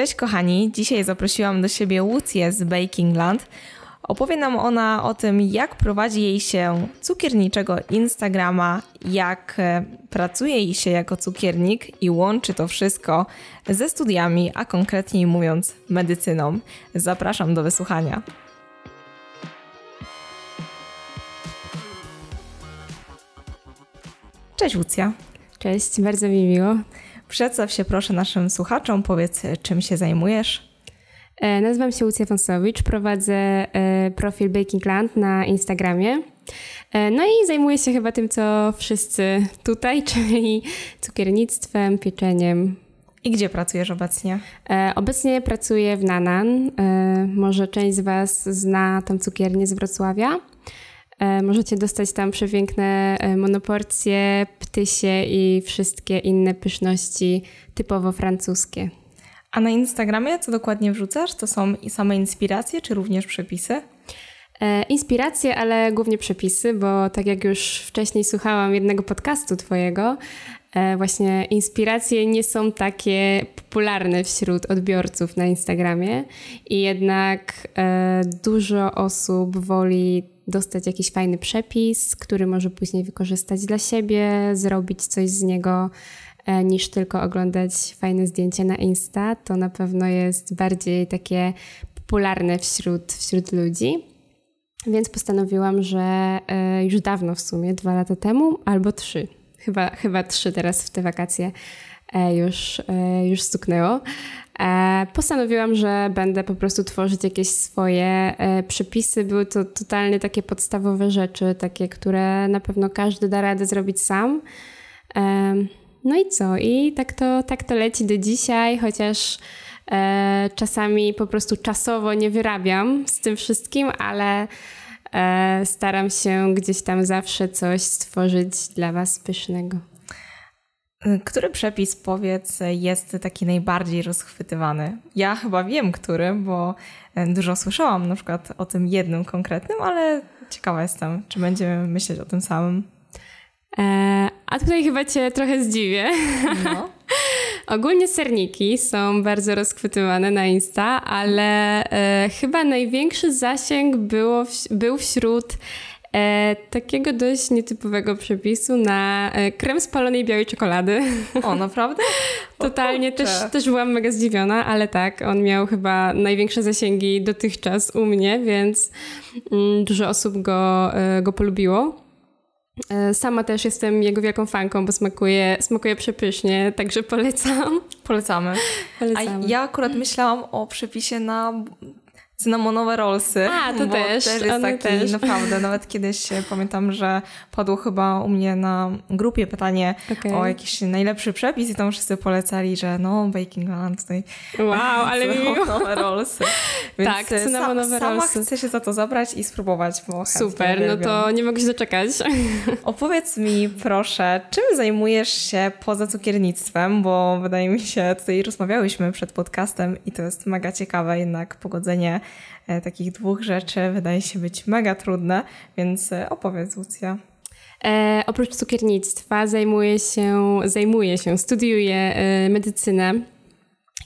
Cześć kochani, dzisiaj zaprosiłam do siebie Łucję z Bakingland. Opowie nam ona o tym, jak prowadzi jej się cukierniczego Instagrama, jak e, pracuje jej się jako cukiernik i łączy to wszystko ze studiami, a konkretniej mówiąc medycyną. Zapraszam do wysłuchania. Cześć Łucja. Cześć, bardzo mi miło. Przedstaw się proszę naszym słuchaczom, powiedz czym się zajmujesz. E, nazywam się Łucja Wąsowicz, prowadzę e, profil Bakingland na Instagramie. E, no i zajmuję się chyba tym, co wszyscy tutaj, czyli cukiernictwem, pieczeniem. I gdzie pracujesz obecnie? Obecnie pracuję w Nanan. Może część z Was zna tą cukiernię z Wrocławia. Możecie dostać tam przepiękne monoporcje, ptysie i wszystkie inne pyszności typowo francuskie. A na Instagramie co dokładnie wrzucasz? To są same inspiracje, czy również przepisy? E, inspiracje, ale głównie przepisy, bo tak jak już wcześniej słuchałam jednego podcastu Twojego, e, właśnie inspiracje nie są takie popularne wśród odbiorców na Instagramie i jednak e, dużo osób woli dostać jakiś fajny przepis, który może później wykorzystać dla siebie, zrobić coś z niego E, niż tylko oglądać fajne zdjęcia na Insta. To na pewno jest bardziej takie popularne wśród, wśród ludzi. Więc postanowiłam, że e, już dawno w sumie, dwa lata temu albo trzy, chyba, chyba trzy teraz w te wakacje już, już stuknęło. Postanowiłam, że będę po prostu tworzyć jakieś swoje przepisy. Były to totalnie takie podstawowe rzeczy, takie, które na pewno każdy da radę zrobić sam. No i co? I tak to, tak to leci do dzisiaj, chociaż e, czasami po prostu czasowo nie wyrabiam z tym wszystkim, ale e, staram się gdzieś tam zawsze coś stworzyć dla Was pysznego. Który przepis, powiedz, jest taki najbardziej rozchwytywany? Ja chyba wiem, który, bo dużo słyszałam na przykład o tym jednym konkretnym, ale ciekawa jestem, czy będziemy myśleć o tym samym. E, a tutaj chyba cię trochę zdziwię. No. Ogólnie serniki są bardzo rozchwytywane na Insta, ale e, chyba największy zasięg było w, był wśród e, takiego dość nietypowego przepisu na e, krem z palonej białej czekolady. O, naprawdę? Totalnie, też, też byłam mega zdziwiona, ale tak, on miał chyba największe zasięgi dotychczas u mnie, więc mm, dużo osób go, e, go polubiło. E, sama też jestem jego wielką fanką, bo smakuje, smakuje przepysznie, także polecam. Polecamy. Polecamy. A ja akurat myślałam o przepisie na cynamonowe rollsy. A, to też. też jest taki, też. naprawdę, nawet kiedyś pamiętam, że padło chyba u mnie na grupie pytanie okay. o jakiś najlepszy przepis i tam wszyscy polecali, że no, Baking Land tutaj. Wow, ale cynamonowe rollsy. Więc tak, cynamonowe sama rollsy. Sama chcę się za to zabrać i spróbować, bo Super, no to nie mogę się doczekać. Opowiedz mi proszę, czym zajmujesz się poza cukiernictwem, bo wydaje mi się, tutaj rozmawiałyśmy przed podcastem i to jest mega ciekawe jednak pogodzenie E, takich dwóch rzeczy wydaje się być mega trudne, więc e, opowiedz Lucja. E, oprócz cukiernictwa zajmuję się, zajmuję się, studiuję e, medycynę.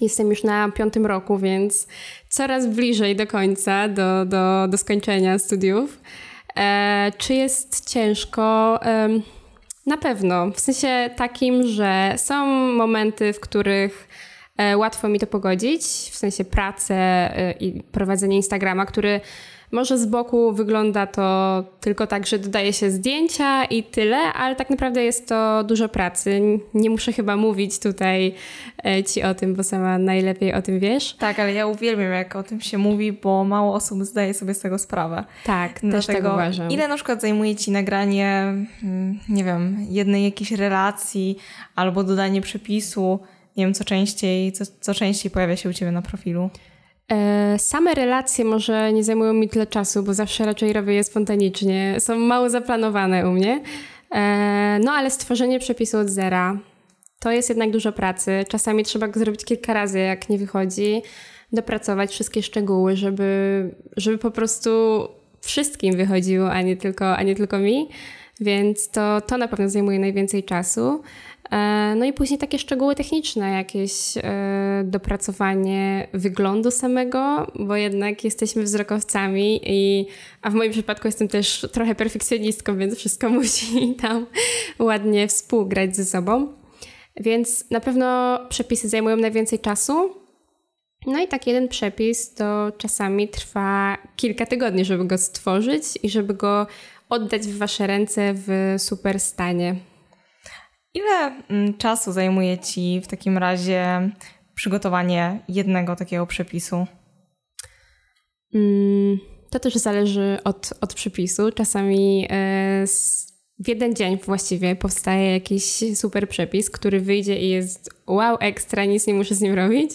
Jestem już na piątym roku, więc coraz bliżej do końca, do, do, do skończenia studiów. E, czy jest ciężko? E, na pewno. W sensie takim, że są momenty, w których E, łatwo mi to pogodzić, w sensie pracę e, i prowadzenie Instagrama, który może z boku wygląda to tylko tak, że dodaje się zdjęcia i tyle, ale tak naprawdę jest to dużo pracy. Nie muszę chyba mówić tutaj e, ci o tym, bo sama najlepiej o tym wiesz. Tak, ale ja uwielbiam, jak o tym się mówi, bo mało osób zdaje sobie z tego sprawę. Tak, Dlatego, też tak uważam. Ile na przykład zajmuje ci nagranie, mm, nie wiem, jednej jakiejś relacji albo dodanie przepisu nie wiem, co częściej, co, co częściej pojawia się u Ciebie na profilu? E, same relacje może nie zajmują mi tyle czasu, bo zawsze raczej robię je spontanicznie. Są mało zaplanowane u mnie. E, no ale stworzenie przepisu od zera to jest jednak dużo pracy. Czasami trzeba go zrobić kilka razy, jak nie wychodzi. Dopracować wszystkie szczegóły, żeby, żeby po prostu wszystkim wychodziło, a nie tylko, a nie tylko mi. Więc to, to na pewno zajmuje najwięcej czasu. E, no i później takie szczegóły techniczne, jakieś e, dopracowanie wyglądu samego, bo jednak jesteśmy wzrokowcami, i, a w moim przypadku jestem też trochę perfekcjonistką, więc wszystko musi tam ładnie współgrać ze sobą. Więc na pewno przepisy zajmują najwięcej czasu. No i tak jeden przepis to czasami trwa kilka tygodni, żeby go stworzyć i żeby go oddać w Wasze ręce w super stanie. Ile mm, czasu zajmuje Ci w takim razie przygotowanie jednego takiego przepisu? Mm, to też zależy od, od przepisu. Czasami e, w jeden dzień właściwie powstaje jakiś super przepis, który wyjdzie i jest wow, ekstra, nic nie muszę z nim robić.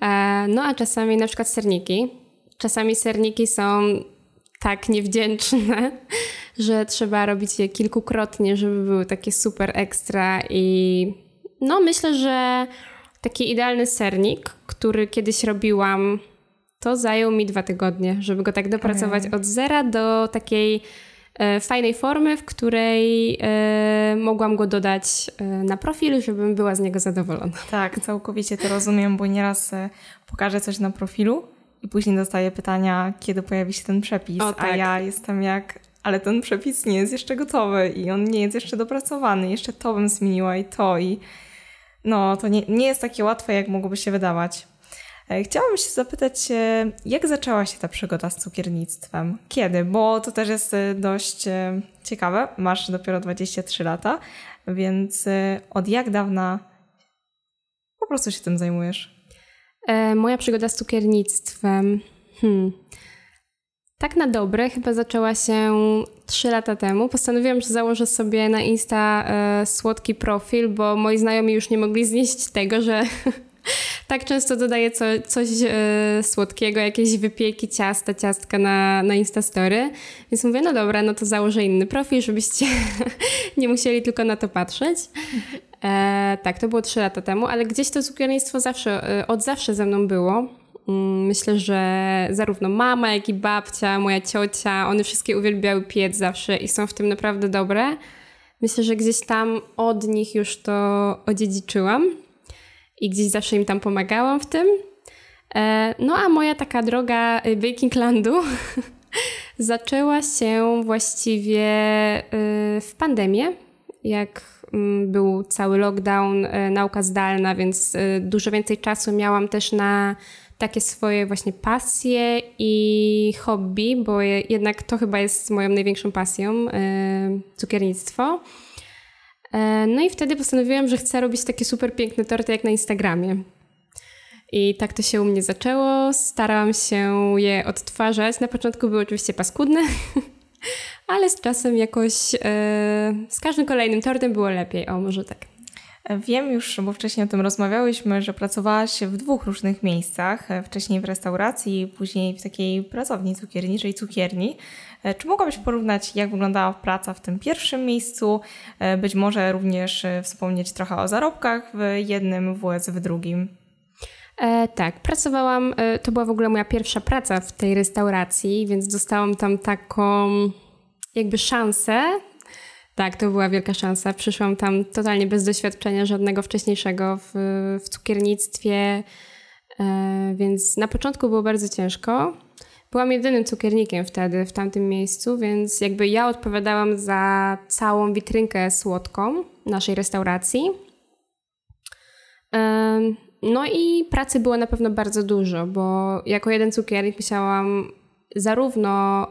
E, no a czasami na przykład serniki. Czasami serniki są tak niewdzięczne, że trzeba robić je kilkukrotnie, żeby były takie super ekstra i no myślę, że taki idealny sernik, który kiedyś robiłam, to zajął mi dwa tygodnie, żeby go tak dopracować okay. od zera do takiej e, fajnej formy, w której e, mogłam go dodać e, na profil, żebym była z niego zadowolona. Tak, całkowicie to rozumiem, bo nieraz e, pokażę coś na profilu i później dostaję pytania, kiedy pojawi się ten przepis, o, tak. a ja jestem jak, ale ten przepis nie jest jeszcze gotowy i on nie jest jeszcze dopracowany, jeszcze to bym zmieniła i to i no, to nie, nie jest takie łatwe, jak mogłoby się wydawać. E, chciałabym się zapytać, e, jak zaczęła się ta przygoda z cukiernictwem? Kiedy? Bo to też jest e, dość ciekawe. Masz dopiero 23 lata, więc od jak dawna po prostu się tym zajmujesz? E, moja przygoda z cukiernictwem. Hmm. Tak na dobre chyba zaczęła się 3 lata temu. Postanowiłam, że założę sobie na Insta e, słodki profil, bo moi znajomi już nie mogli znieść tego, że tak często dodaję co, coś e, słodkiego, jakieś wypieki, ciasta, ciastka na, na Instastory. Więc mówię, no dobra, no to założę inny profil, żebyście nie musieli tylko na to patrzeć. E, tak, to było 3 lata temu, ale gdzieś to cukiernictwo zawsze, e, od zawsze ze mną było. Mm, myślę, że zarówno mama, jak i babcia, moja ciocia, one wszystkie uwielbiały piec zawsze i są w tym naprawdę dobre. Myślę, że gdzieś tam od nich już to odziedziczyłam i gdzieś zawsze im tam pomagałam w tym. E, no a moja taka droga y, Bakinglandu zaczęła się właściwie y, w pandemię, jak mm, był cały lockdown, y, nauka zdalna, więc dużo więcej czasu miałam też na takie swoje właśnie pasje i hobby, bo jednak to chyba jest moją największą pasją, cukiernictwo. E, no i wtedy postanowiłam, że chcę robić takie super piękne torty jak na Instagramie. I tak to się u mnie zaczęło. Starałam się je odtwarzać. Na początku były oczywiście paskudne, ale z czasem jakoś e, z każdym kolejnym tortem było lepiej. O, może tak. Wiem już, bo wcześniej o tym rozmawiałyśmy, że pracowałaś w dwóch różnych miejscach. Wcześniej w restauracji, później w takiej pracowni cukierniczej, cukierni. E, czy mogłabyś porównać, jak wyglądała praca w tym pierwszym miejscu? E, być może również e, wspomnieć trochę o zarobkach w jednym WS w drugim. E, tak, pracowałam, to była w ogóle moja pierwsza praca w tej restauracji, więc dostałam tam taką jakby szansę. Tak, to była wielka szansa. Przyszłam tam totalnie bez doświadczenia żadnego wcześniejszego w, w cukiernictwie, e, więc na początku było bardzo ciężko. Byłam jedynym cukiernikiem wtedy w tamtym miejscu, więc jakby ja odpowiadałam za całą witrynkę słodką naszej restauracji. No i pracy było na pewno bardzo dużo, bo jako jeden cukiernik musiałam zarówno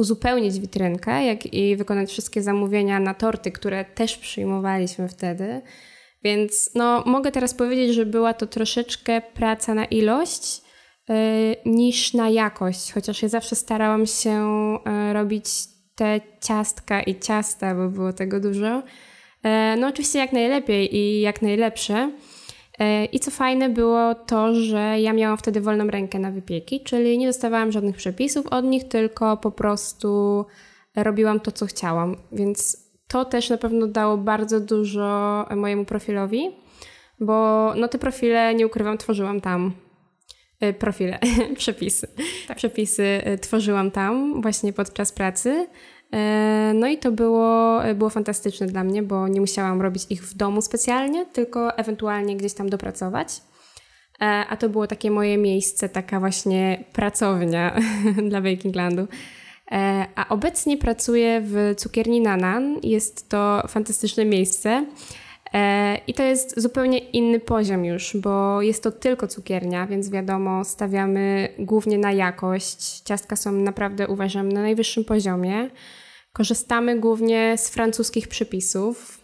uzupełnić witrynkę, jak i wykonać wszystkie zamówienia na torty, które też przyjmowaliśmy wtedy. Więc no, mogę teraz powiedzieć, że była to troszeczkę praca na ilość, Y, niż na jakość, chociaż ja zawsze starałam się y, robić te ciastka i ciasta, bo było tego dużo. Y, no oczywiście jak najlepiej i jak najlepsze. I co fajne było to, że ja miałam wtedy wolną rękę na wypieki, czyli nie dostawałam żadnych przepisów od nich, tylko po prostu robiłam to, co chciałam. Więc to też na pewno dało bardzo dużo mojemu profilowi, bo no te profile, nie ukrywam, tworzyłam tam E, profile, przepisy. Tak. Przepisy e, tworzyłam tam właśnie podczas pracy. E, no i to było, było fantastyczne dla mnie, bo nie musiałam robić ich w domu specjalnie, tylko ewentualnie gdzieś tam dopracować. E, a to było takie moje miejsce, taka właśnie pracownia dla Bakinglandu. E, a obecnie pracuję w cukierni Nanan. Jest to fantastyczne miejsce. I to jest zupełnie inny poziom już, bo jest to tylko cukiernia, więc wiadomo, stawiamy głównie na jakość. Ciastka są naprawdę, uważam, na najwyższym poziomie. Korzystamy głównie z francuskich przepisów.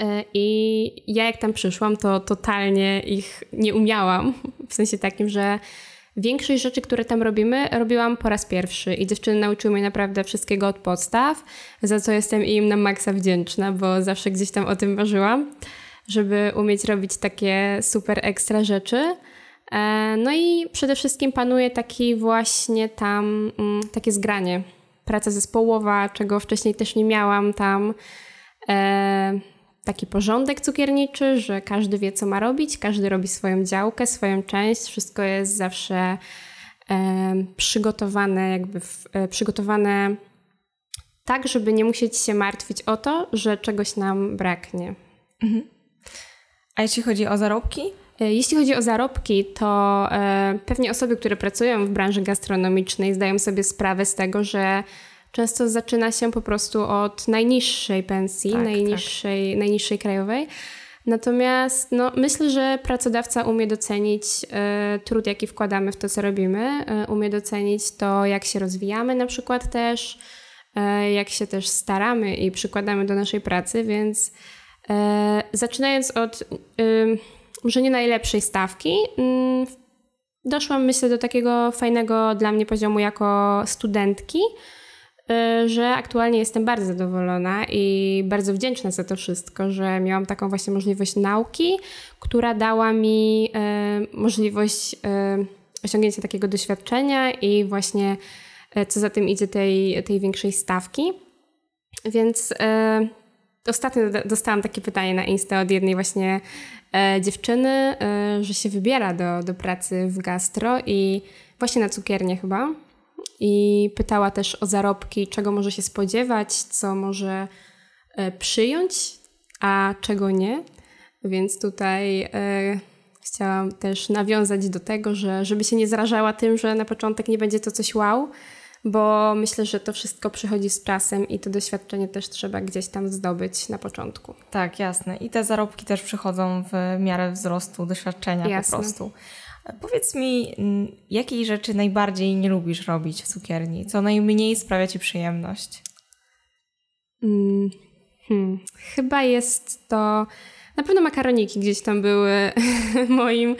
E, I ja, jak tam przyszłam, to totalnie ich nie umiałam. W sensie takim, że większość rzeczy, które tam robimy, robiłam po raz pierwszy. I dziewczyny nauczyły mnie naprawdę wszystkiego od podstaw, za co jestem im na maksa wdzięczna, bo zawsze gdzieś tam o tym marzyłam, żeby umieć robić takie super ekstra rzeczy. E, no i przede wszystkim panuje taki właśnie tam, mm, takie zgranie praca zespołowa, czego wcześniej też nie miałam tam. Taki porządek cukierniczy, że każdy wie, co ma robić, każdy robi swoją działkę, swoją część, wszystko jest zawsze e, przygotowane, jakby w, e, przygotowane tak, żeby nie musieć się martwić o to, że czegoś nam braknie. Mhm. A jeśli chodzi o zarobki? E, jeśli chodzi o zarobki, to pewnie osoby, które pracują w branży gastronomicznej, zdają sobie sprawę z tego, że często zaczyna się po prostu od najniższej pensji, tak, najniższej, tak. najniższej krajowej. Natomiast no, myślę, że pracodawca umie docenić e, trud, jaki wkładamy w to, co robimy, e, umie docenić to, jak się rozwijamy na przykład też, e, jak się też staramy i przykładamy do naszej pracy, więc zaczynając od może nie najlepszej stawki, mm, doszłam myślę do takiego fajnego dla mnie poziomu jako studentki, że aktualnie jestem bardzo zadowolona i bardzo wdzięczna za to wszystko, że miałam taką właśnie możliwość nauki, która dała mi y, możliwość y, osiągnięcia takiego doświadczenia i właśnie co za tym idzie tej, tej większej stawki. Więc ostatnio dostałam takie pytanie na Insta od jednej właśnie dziewczyny, że się wybiera do, do pracy w gastro i właśnie na cukiernię chyba. I pytała też o zarobki, czego może się spodziewać, co może e, przyjąć, a czego nie. Więc tutaj e, chciałam też nawiązać do tego, że żeby się nie zrażała tym, że na początek nie będzie to coś wow, bo myślę, że to wszystko przychodzi z czasem i to doświadczenie też trzeba gdzieś tam zdobyć na początku. Tak, jasne. I te zarobki też przychodzą w miarę wzrostu doświadczenia jasne. po prostu. Powiedz mi, jakiej rzeczy najbardziej nie lubisz robić w cukierni? Co najmniej sprawia ci przyjemność? Mm, hmm. Chyba jest to na pewno makaroniki gdzieś tam były moim,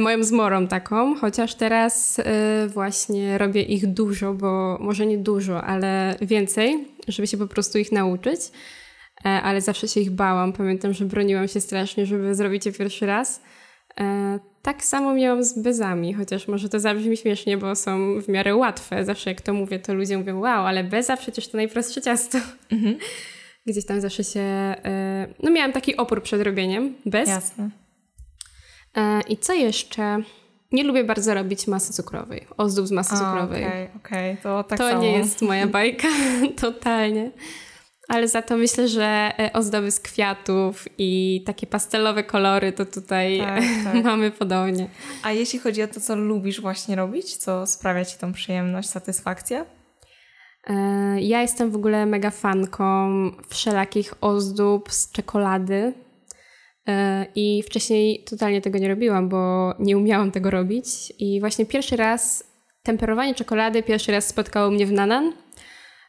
moją zmorą taką, chociaż teraz y, właśnie robię ich dużo, bo może nie dużo, ale więcej, żeby się po prostu ich nauczyć. E, ale zawsze się ich bałam. Pamiętam, że broniłam się strasznie, żeby zrobić je pierwszy raz. Tak samo miałam z bezami, chociaż może to zabrzmi śmiesznie, bo są w miarę łatwe. Zawsze jak to mówię, to ludzie mówią, wow, ale beza przecież to najprostsze ciasto. Mhm gdzieś tam zawsze się. E, no, miałam taki opór przed robieniem bez. Jasne. E, I co jeszcze? Nie lubię bardzo robić masy cukrowej, ozdób z masy cukrowej. Okej, okay, okej, okay. to tak To samo. nie jest moja bajka, totalnie. Ale za to myślę, że e, ozdoby z kwiatów i takie pastelowe kolory to tutaj tak, tak. mamy podobnie. A jeśli chodzi o to, co lubisz właśnie robić, co sprawia ci tą przyjemność, satysfakcję? E, ja jestem w ogóle mega fanką wszelakich ozdób z czekolady. E, I wcześniej totalnie tego nie robiłam, bo nie umiałam tego robić. I właśnie pierwszy raz temperowanie czekolady, pierwszy raz spotkało mnie w Nanan.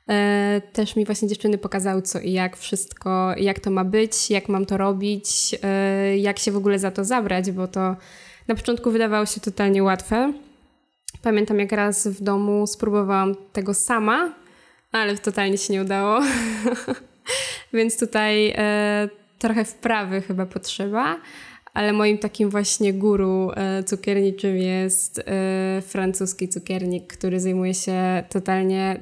E, też mi właśnie dziewczyny pokazały co i jak wszystko, jak to ma być, jak mam to robić, jak się w ogóle za to zabrać, bo to na początku wydawało się totalnie łatwe. Pamiętam, jak raz w domu spróbowałam tego sama, ale totalnie się nie udało. Więc tutaj e, trochę wprawy chyba potrzeba. Ale moim takim właśnie guru e, cukierniczym jest e, francuski cukiernik, który zajmuje się totalnie,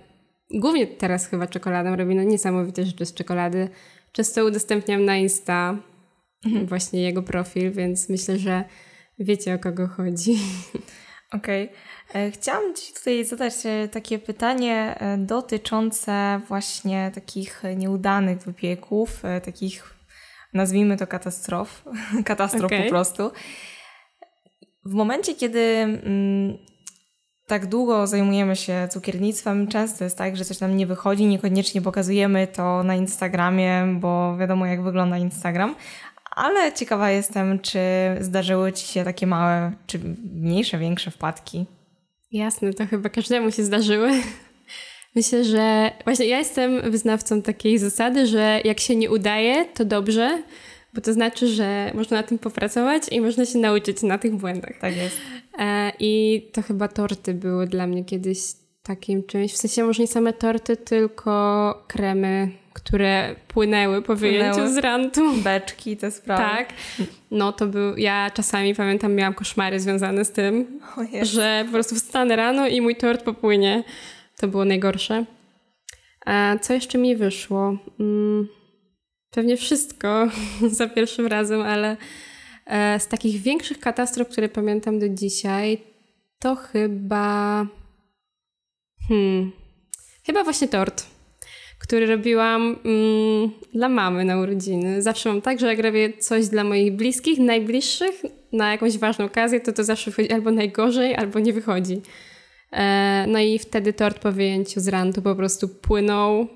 głównie teraz chyba czekoladą, robi no niesamowite rzeczy z czekolady. Często udostępniam na Insta mhm. właśnie jego profil, więc myślę, że wiecie o kogo chodzi. Okej. Okay. Chciałam Ci tutaj zadać e, takie pytanie e, dotyczące właśnie takich nieudanych wypieków, e, takich nazwijmy to katastrof, katastrof okay. po prostu. W momencie, kiedy mm, tak długo zajmujemy się cukiernictwem, często jest tak, że coś nam nie wychodzi, niekoniecznie pokazujemy to na Instagramie, bo wiadomo jak wygląda Instagram, ale ciekawa jestem, czy zdarzyły Ci się takie małe, czy mniejsze, większe wpadki? Jasne, to chyba każdemu się zdarzyły. Myślę, że właśnie ja jestem wyznawcą takiej zasady, że jak się nie udaje, to dobrze, bo to znaczy, że można na tym popracować i można się nauczyć na tych błędach. Tak jest. E, I to chyba torty były dla mnie kiedyś takim czymś. W sensie może nie same torty, tylko kremy, które płynęły po wyjęciu płynęły. z rantu. Beczki, te sprawy. Tak. No to był, ja czasami pamiętam, miałam koszmary związane z tym, że po prostu wstanę rano i mój tort popłynie. To było najgorsze. A co jeszcze mi wyszło? Mm, pewnie wszystko za pierwszym razem, ale e, z takich większych katastrof, które pamiętam do dzisiaj, to chyba. Hmm. Chyba właśnie tort, który robiłam mm, dla mamy na urodziny. Zawsze mam tak, że jak robię coś dla moich bliskich, najbliższych, na jakąś ważną okazję, to to zawsze wychodzi albo najgorzej, albo nie wychodzi. E, no i wtedy tort po wyjęciu z rantu po prostu płynął.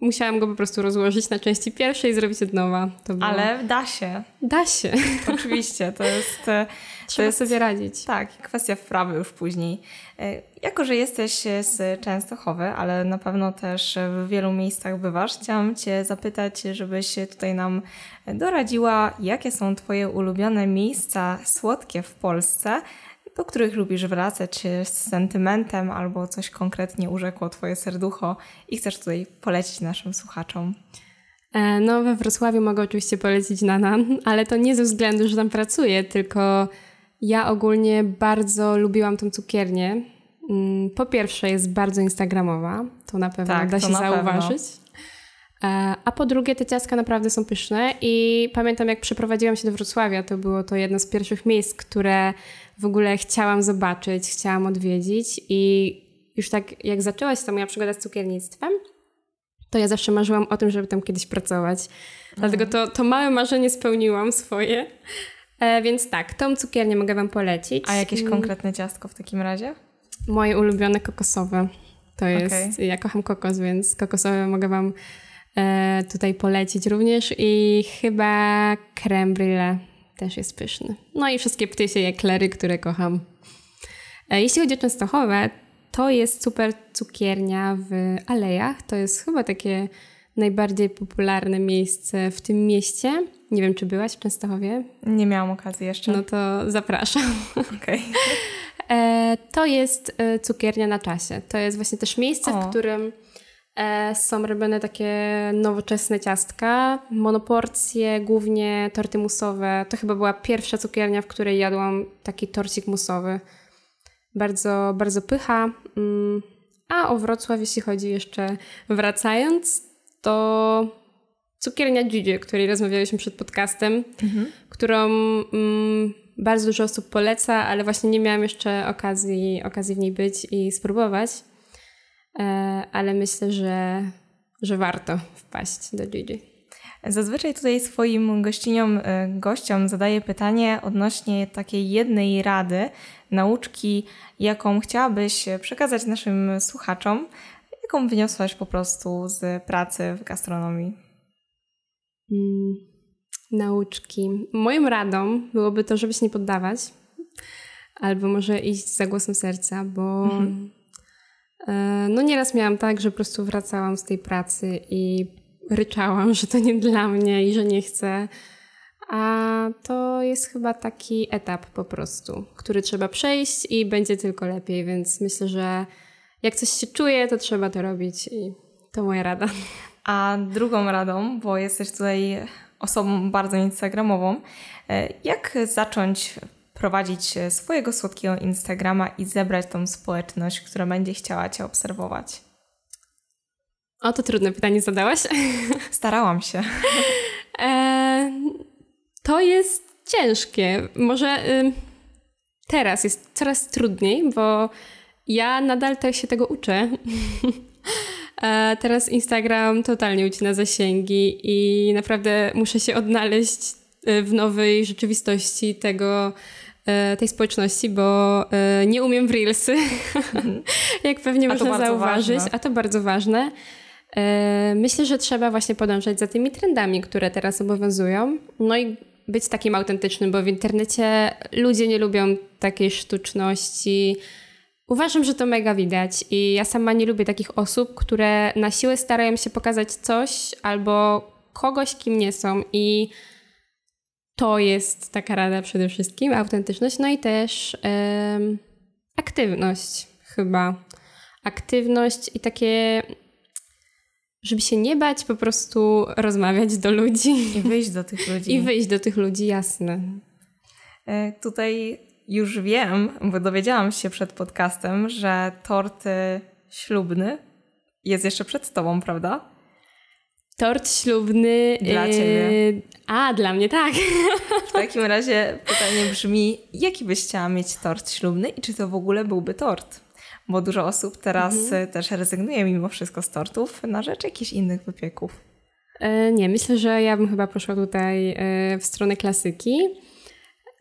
Musiałam go po prostu rozłożyć na części pierwszej i zrobić od nowa. Było... Ale da się. Da się. Oczywiście, to jest... E, Trzeba to jest, sobie radzić. Tak, kwestia wprawy już później. E, jako, że jesteś z Częstochowy, ale na pewno też w wielu miejscach bywasz, chciałam Cię zapytać, żebyś tutaj nam doradziła, jakie są Twoje ulubione miejsca słodkie w Polsce, do których lubisz wracać z sentymentem albo coś konkretnie urzekło Twoje serducho i chcesz tutaj polecić naszym słuchaczom? E, no, we Wrocławiu mogę oczywiście polecić Nanan, ale to nie ze względu, że tam pracuję, tylko ja ogólnie bardzo lubiłam tą cukiernię. Mm, po pierwsze, jest bardzo instagramowa, to na pewno tak, da się zauważyć. Pewno. A po drugie, te ciastka naprawdę są pyszne i pamiętam, jak przeprowadziłam się do Wrocławia, to było to jedno z pierwszych miejsc, które w ogóle chciałam zobaczyć, chciałam odwiedzić i już tak jak zaczęła się ta moja przygoda z cukiernictwem, to ja zawsze marzyłam o tym, żeby tam kiedyś pracować. Dlatego to, to małe marzenie spełniłam swoje. E, więc tak, tą cukiernię mogę Wam polecić. A jakieś mm. konkretne ciastko w takim razie? Moje ulubione kokosowe. To jest, okay. ja kocham kokos, więc kokosowe mogę Wam e, tutaj polecić również i chyba creme brulee też jest pyszny. No i wszystkie ptysie eklery, które kocham. E, jeśli chodzi o Częstochowę, to jest super cukiernia w Alejach. To jest chyba takie najbardziej popularne miejsce w tym mieście. Nie wiem, czy byłaś w Częstochowie? Nie miałam okazji jeszcze. No to zapraszam. Okay. E, to jest e, cukiernia na czasie. To jest właśnie też miejsce, o. w którym są robione takie nowoczesne ciastka, monoporcje, głównie torty musowe. To chyba była pierwsza cukiernia, w której jadłam taki torcik musowy. Bardzo, bardzo pycha. Mm, a o Wrocław, jeśli chodzi jeszcze wracając, to cukiernia Gigi, o której rozmawialiśmy przed podcastem, mhm. którą mm, bardzo dużo osób poleca, ale właśnie nie miałam jeszcze okazji, okazji w niej być i spróbować. E, ale myślę, że, że warto wpaść do Gigi. Zazwyczaj tutaj swoim gościniom, e, gościom zadaję pytanie odnośnie takiej jednej rady, nauczki, jaką chciałabyś przekazać naszym słuchaczom, jaką wyniosłaś po prostu z pracy w gastronomii? Mm, nauczki. Moją radą byłoby to, żeby się nie poddawać, albo może iść za głosem serca, bo mhm. E, no nieraz miałam tak, że po prostu wracałam z tej pracy i ryczałam, że to nie dla mnie i że nie chcę. A to jest chyba taki etap po prostu, który trzeba przejść i będzie tylko lepiej, więc myślę, że jak coś się czuje, to trzeba to robić i to moja rada. A drugą radą, bo jesteś tutaj osobą bardzo instagramową, e, jak zacząć prowadzić e, swojego słodkiego Instagrama i zebrać tą społeczność, która będzie chciała Cię obserwować? O, to trudne pytanie zadałaś. Starałam się. E, to jest ciężkie. Może y, teraz jest coraz trudniej, bo ja nadal tak się tego uczę. teraz Instagram totalnie ucina zasięgi i naprawdę muszę się odnaleźć e, w nowej rzeczywistości tego, e, tej społeczności, bo e, nie umiem w Reelsy, mhm. jak pewnie można zauważyć, ważne. a to bardzo ważne. Myślę, że trzeba właśnie podążać za tymi trendami, które teraz obowiązują. No i być takim autentycznym, bo w internecie ludzie nie lubią takiej sztuczności. Uważam, że to mega widać i ja sama nie lubię takich osób, które na siłę starają się pokazać coś albo kogoś, kim nie są i to jest taka rada przede wszystkim, autentyczność, no i też um, aktywność chyba. Aktywność i takie żeby się nie bać, po prostu rozmawiać do ludzi. I wyjść do tych ludzi. I wyjść do tych ludzi, jasne. E, tutaj już wiem, bo dowiedziałam się przed podcastem, że tort ślubny jest jeszcze przed tobą, prawda? Tort ślubny. Dla ciebie. Yy, a, dla mnie tak. W takim razie pytanie brzmi: jaki byś chciała mieć tort ślubny i czy to w ogóle byłby tort? bo dużo osób teraz mhm. Y, też rezygnuje mimo wszystko z tortów na rzecz jakichś innych wypieków. E, nie, myślę, że ja bym chyba poszła tutaj e, w stronę klasyki.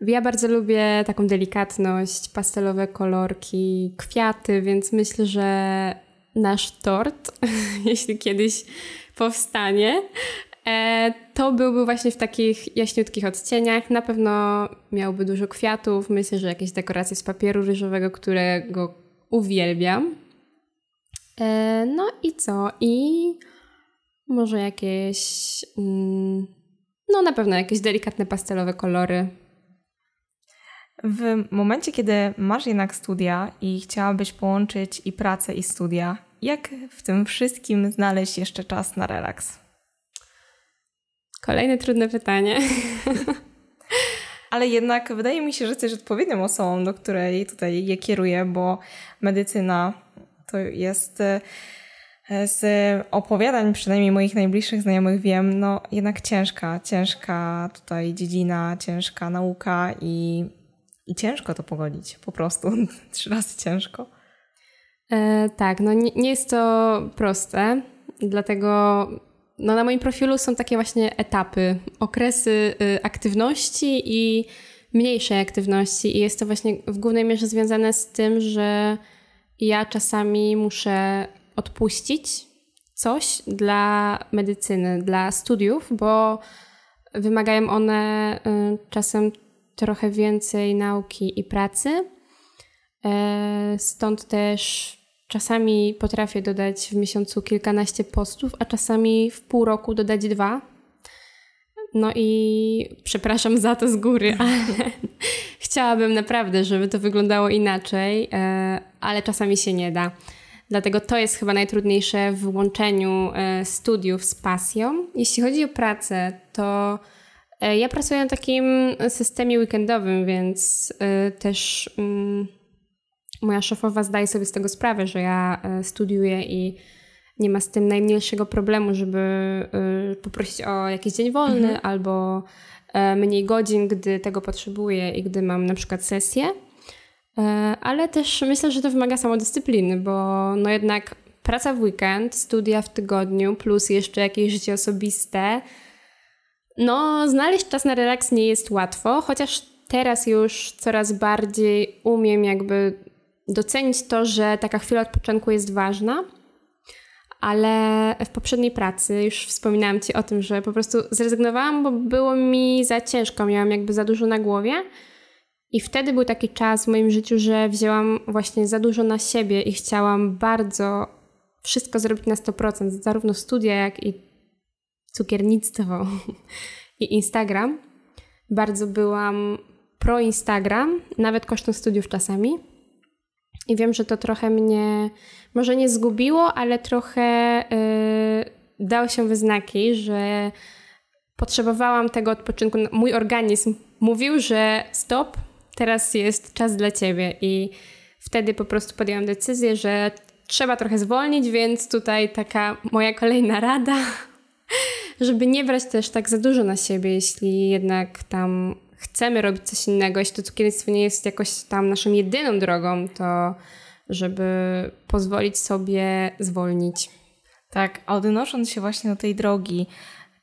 Ja bardzo lubię taką delikatność, pastelowe kolorki, kwiaty, więc myślę, że nasz tort, jeśli kiedyś powstanie, e, to byłby właśnie w takich jaśniutkich odcieniach. Na pewno miałby dużo kwiatów. Myślę, że jakieś dekoracje z papieru ryżowego, którego uwielbiam. E, no i co? I może jakieś. Mm, no, na pewno jakieś delikatne pastelowe kolory. W momencie, kiedy masz jednak studia i chciałabyś połączyć i pracę, i studia, jak w tym wszystkim znaleźć jeszcze czas na relaks? Kolejne trudne pytanie. ale jednak wydaje mi się, że jesteś odpowiednią osobą, do której tutaj je kieruję, bo medycyna to jest e, z opowiadań, przynajmniej moich najbliższych znajomych wiem, no jednak ciężka, ciężka tutaj dziedzina, ciężka nauka i, i ciężko to pogodzić, po prostu trzy razy ciężko. E, tak, no nie, nie jest to proste, dlatego no na moim profilu są takie właśnie etapy, okresy y, aktywności i mniejszej aktywności. I jest to właśnie w głównej mierze związane z tym, że ja czasami muszę odpuścić coś dla medycyny, dla studiów, bo wymagają one y, czasem trochę więcej nauki i pracy. E, stąd też Czasami potrafię dodać w miesiącu kilkanaście postów, a czasami w pół roku dodać dwa. No i przepraszam za to z góry, ale chciałabym naprawdę, żeby to wyglądało inaczej, e, ale czasami się nie da. Dlatego to jest chyba najtrudniejsze w łączeniu e, studiów z pasją. Jeśli chodzi o pracę, to e, ja pracuję na takim systemie weekendowym, więc też mm, moja szefowa zdaje sobie z tego sprawę, że ja e, studiuję i nie ma z tym najmniejszego problemu, żeby e, poprosić o jakiś dzień wolny mhm. albo e, mniej godzin, gdy tego potrzebuję i gdy mam na przykład sesję. Ale też myślę, że to wymaga samodyscypliny, bo no jednak praca w weekend, studia w tygodniu, plus jeszcze jakieś życie osobiste. No, znaleźć czas na relaks nie jest łatwo, chociaż teraz już coraz bardziej umiem jakby docenić to, że taka chwila odpoczynku jest ważna, ale w poprzedniej pracy już wspominałam Ci o tym, że po prostu zrezygnowałam, bo było mi za ciężko, miałam jakby za dużo na głowie. I wtedy był taki czas w moim życiu, że wzięłam właśnie za dużo na siebie i chciałam bardzo wszystko zrobić na 100%, zarówno studia, jak i cukiernictwo i Instagram. Bardzo byłam pro Instagram, nawet kosztem studiów czasami. I wiem, że to trochę mnie może nie zgubiło, ale trochę yy, dał się wyznaki, że potrzebowałam tego odpoczynku. Mój organizm mówił, że stop, teraz jest czas dla ciebie. I wtedy po prostu podjęłam decyzję, że trzeba trochę zwolnić, więc tutaj taka moja kolejna rada, żeby nie brać też tak za dużo na siebie, jeśli jednak tam chcemy robić coś innego, jeśli to cukiernictwo nie jest jakoś tam naszą jedyną drogą, to żeby pozwolić sobie zwolnić. Tak, a odnosząc się właśnie do tej drogi,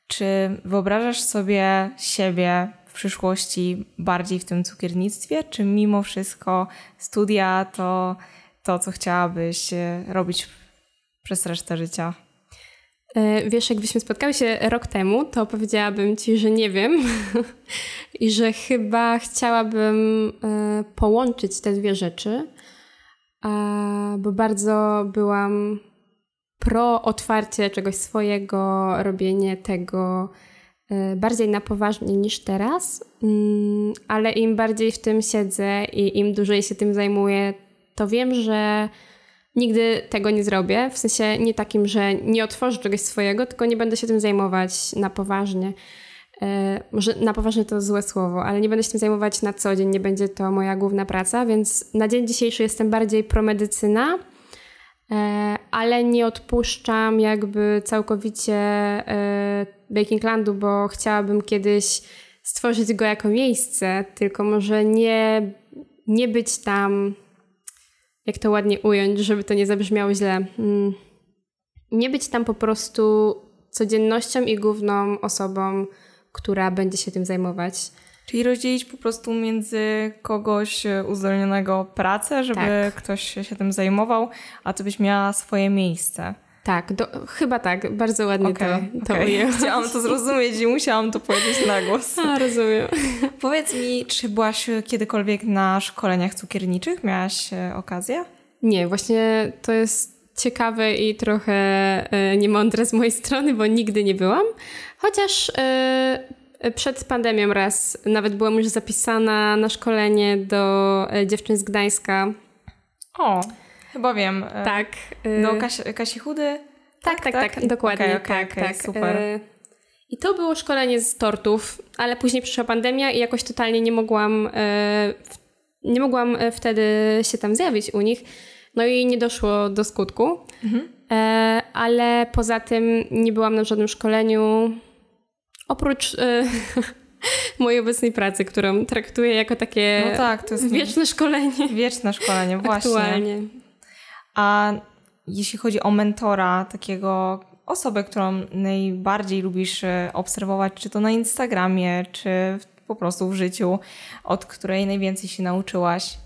czy wyobrażasz sobie siebie w przyszłości bardziej w tym cukiernictwie, czy mimo wszystko studia to to, co chciałabyś e, robić przez resztę życia? E, wiesz, jakbyśmy spotkały się rok temu, to powiedziałabym ci, że nie wiem. I że chyba chciałabym e, połączyć te dwie rzeczy, bo bardzo byłam pro otwarcie czegoś swojego, robienie tego bardziej na poważnie niż teraz, mm, ale im bardziej w tym siedzę i im dłużej się tym zajmuję, to wiem, że nigdy tego nie zrobię. W sensie nie takim, że nie otworzę czegoś swojego, tylko nie będę się tym zajmować na poważnie. E, może na poważnie to złe słowo, ale nie będę się tym zajmować na co dzień, nie będzie to moja główna praca, więc na dzień dzisiejszy jestem bardziej promedycyna, e, ale nie odpuszczam jakby całkowicie e, Bakinglandu, bo chciałabym kiedyś stworzyć go jako miejsce, tylko może nie, nie być tam jak to ładnie ująć, żeby to nie zabrzmiało źle. Mm. Nie być tam po prostu codziennością i główną osobą, która będzie się tym zajmować. Czyli rozdzielić po prostu między kogoś uzdolnionego pracę, żeby tak. ktoś się tym zajmował, a ty byś miała swoje miejsce. Tak, do, chyba tak, bardzo ładnie okay, to, to okay. Chciałam to zrozumieć i musiałam to powiedzieć na głos. A, rozumiem. Powiedz mi, czy byłaś kiedykolwiek na szkoleniach cukierniczych? Miałaś e, okazję? Nie, właśnie to jest ciekawe i trochę e, niemądre z mojej strony, bo nigdy nie byłam. Chociaż e, przed pandemią raz nawet byłam już zapisana na szkolenie do dziewczyn z Gdańska. O, Chyba wiem. E, tak. Do Kasi, Kasi Chudy? Tak, tak, tak, tak dokładnie. Okay, okay, tak, okay, tak. Super. E, I to było szkolenie z tortów, ale później przyszła pandemia i jakoś totalnie nie mogłam, e, nie mogłam wtedy się tam zjawić u nich. No i nie doszło do skutku. Mhm. Ale poza tym nie byłam na żadnym szkoleniu. Oprócz mojej obecnej pracy, którą traktuję jako takie no tak, wieczne szkolenie. Wieczne szkolenie, właśnie. Aktualnie. A jeśli chodzi o mentora, takiego osobę, którą najbardziej lubisz e, obserwować, czy to na Instagramie, czy po prostu w życiu, od której najwięcej się nauczyłaś?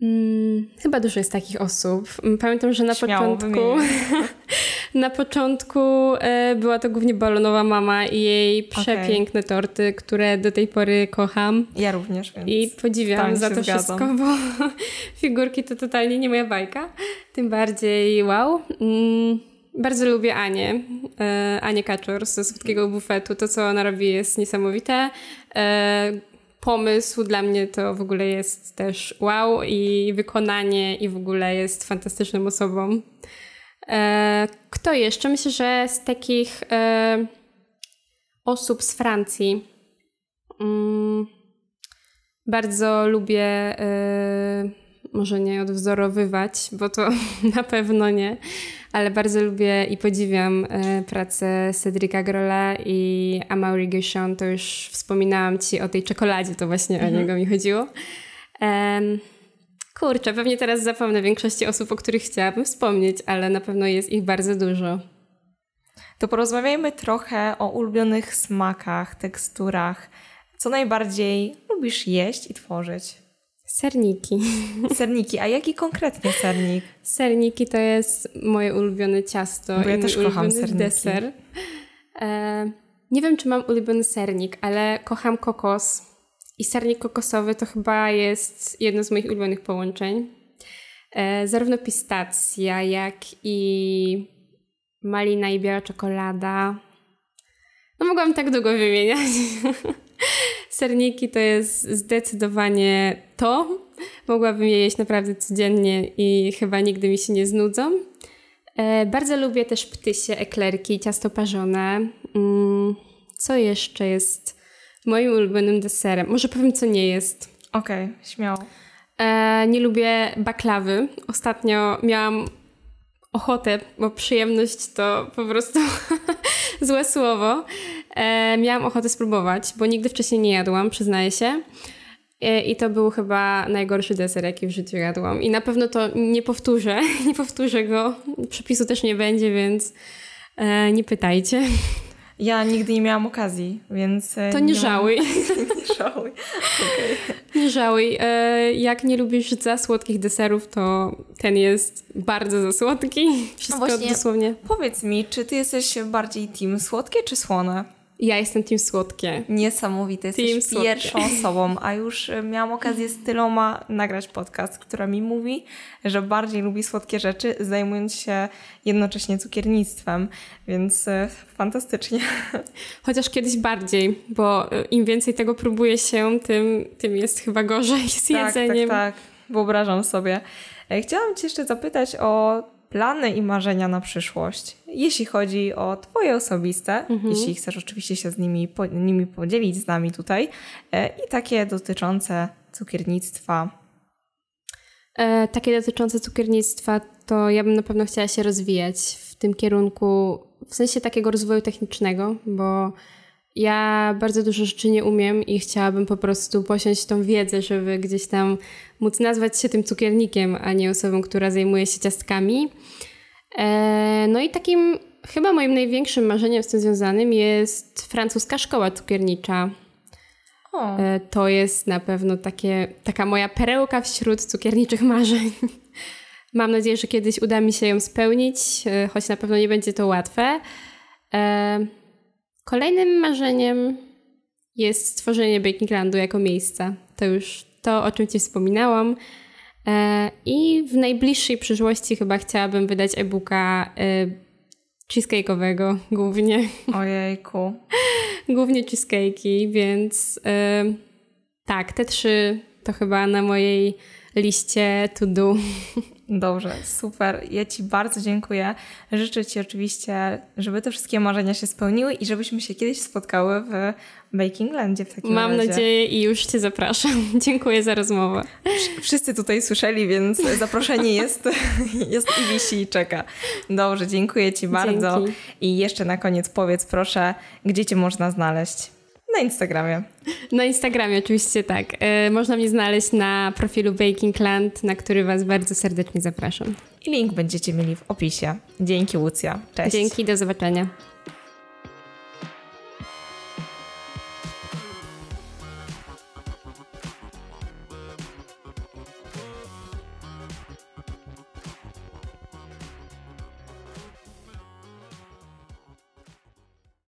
Hmm, chyba dużo jest takich osób. Pamiętam, że na Śmiało początku Na początku e, była to głównie balonowa mama i jej przepiękne okay. torty, które do tej pory kocham. Ja również, więc I podziwiam za to zgadzam. wszystko, bo figurki to totalnie nie moja bajka. Tym bardziej wow. Mm, bardzo lubię Anię, e, Anię Kaczor ze Słodkiego Bufetu. To, co ona robi jest niesamowite. E, pomysł dla mnie to w ogóle jest też wow i wykonanie i w ogóle jest fantastyczną osobą. E, kto jeszcze? Myślę, że z takich e, osób z Francji mm, bardzo lubię, e, może nie odwzorowywać, bo to na pewno nie, ale bardzo lubię i podziwiam pracę Cedrica Grola i Amaury Guichon. To już wspominałam Ci o tej czekoladzie, to właśnie mhm. o niego mi chodziło. Kurczę, pewnie teraz zapomnę większości osób, o których chciałabym wspomnieć, ale na pewno jest ich bardzo dużo. To porozmawiajmy trochę o ulubionych smakach, teksturach. Co najbardziej lubisz jeść i tworzyć? Serniki. Serniki, a jaki konkretnie sernik? Serniki to jest moje ulubione ciasto Bo ja też kocham serniki. deser. E, nie wiem, czy mam ulubiony sernik, ale kocham kokos. I sernik kokosowy to chyba jest jedno z moich ulubionych połączeń. E, zarówno pistacja, jak i malina i biała czekolada. No mogłam tak długo wymieniać. Serniki to jest zdecydowanie to. Mogłabym je jeść naprawdę codziennie i chyba nigdy mi się nie znudzą. E, bardzo lubię też ptysie, eklerki, ciasto parzone. Mm, co jeszcze jest moim ulubionym deserem. Może powiem, co nie jest. Okej, okay, śmiało. E, nie lubię baklawy. Ostatnio miałam ochotę, bo przyjemność to po prostu złe słowo. e, miałam ochotę spróbować, bo nigdy wcześniej nie jadłam, przyznaję się. E, I to był chyba najgorszy deser, jaki w życiu jadłam. I na pewno to nie powtórzę, nie powtórzę go. Przepisu też nie będzie, więc e, nie pytajcie. Ja nigdy nie miałam okazji, więc. E, to nie, nie żałuj. Mam... nie żałuj. Okay. Nie żałuj. E, jak nie lubisz za słodkich deserów, to ten jest bardzo za słodki. Wszystko Właśnie, dosłownie. Powiedz mi, czy ty jesteś bardziej team słodkie czy słone? Ja jestem team słodkie. Niesamowite, jesteś team słodkie. pierwszą osobą, a już e, miałam okazję z tyloma nagrać podcast, która mi mówi, że bardziej lubi słodkie rzeczy, zajmując się jednocześnie cukiernictwem, więc e, fantastycznie. Chociaż kiedyś bardziej, bo e, im więcej tego próbuje się, tym, tym jest chyba gorzej z tak, tak jedzeniem. Tak, tak, wyobrażam sobie. Chciałam Cię jeszcze zapytać o plany i marzenia na przyszłość, jeśli chodzi o Twoje osobiste, mhm. jeśli chcesz oczywiście się z nimi, po, nimi podzielić z nami tutaj, e, i takie dotyczące cukiernictwa. E, takie dotyczące cukiernictwa, to ja bym na pewno chciała się rozwijać w tym kierunku, w sensie takiego rozwoju technicznego, bo ja bardzo dużo rzeczy nie umiem i chciałabym po prostu posiąść tą wiedzę, żeby gdzieś tam móc nazwać się tym cukiernikiem, a nie osobą, która zajmuje się ciastkami. E, no i takim chyba moim największym marzeniem z tym związanym jest francuska szkoła cukiernicza. O. E, to jest na pewno takie, taka moja perełka wśród cukierniczych marzeń. Mam nadzieję, że kiedyś uda mi się ją spełnić, e, choć na pewno nie będzie to łatwe. Kolejnym marzeniem jest stworzenie Bakinglandu jako miejsca. To już to, o czym Ci wspominałam. E, I w najbliższej przyszłości chyba chciałabym wydać e-booka e, cheesecake'owego głównie. Ojejku. głównie cheesecake'i, więc e, tak, te trzy to chyba na mojej liście to do. Dobrze, super. Ja Ci bardzo dziękuję. Życzę Ci oczywiście, żeby te wszystkie marzenia się spełniły i żebyśmy się kiedyś spotkały w Bakinglandzie w takim Mam razie. nadzieję i już Cię zapraszam. dziękuję za rozmowę. Wszyscy tutaj słyszeli, więc zaproszenie jest, jest i wisi i czeka. Dobrze, dziękuję Ci bardzo. Dzięki. I jeszcze na koniec powiedz proszę, gdzie Cię można znaleźć. Na Instagramie. Na Instagramie oczywiście tak. E, można mnie znaleźć na profilu Bakingland, na który Was bardzo serdecznie zapraszam. I link będziecie mieli w opisie. Dzięki Łucja. Cześć. Dzięki, do zobaczenia.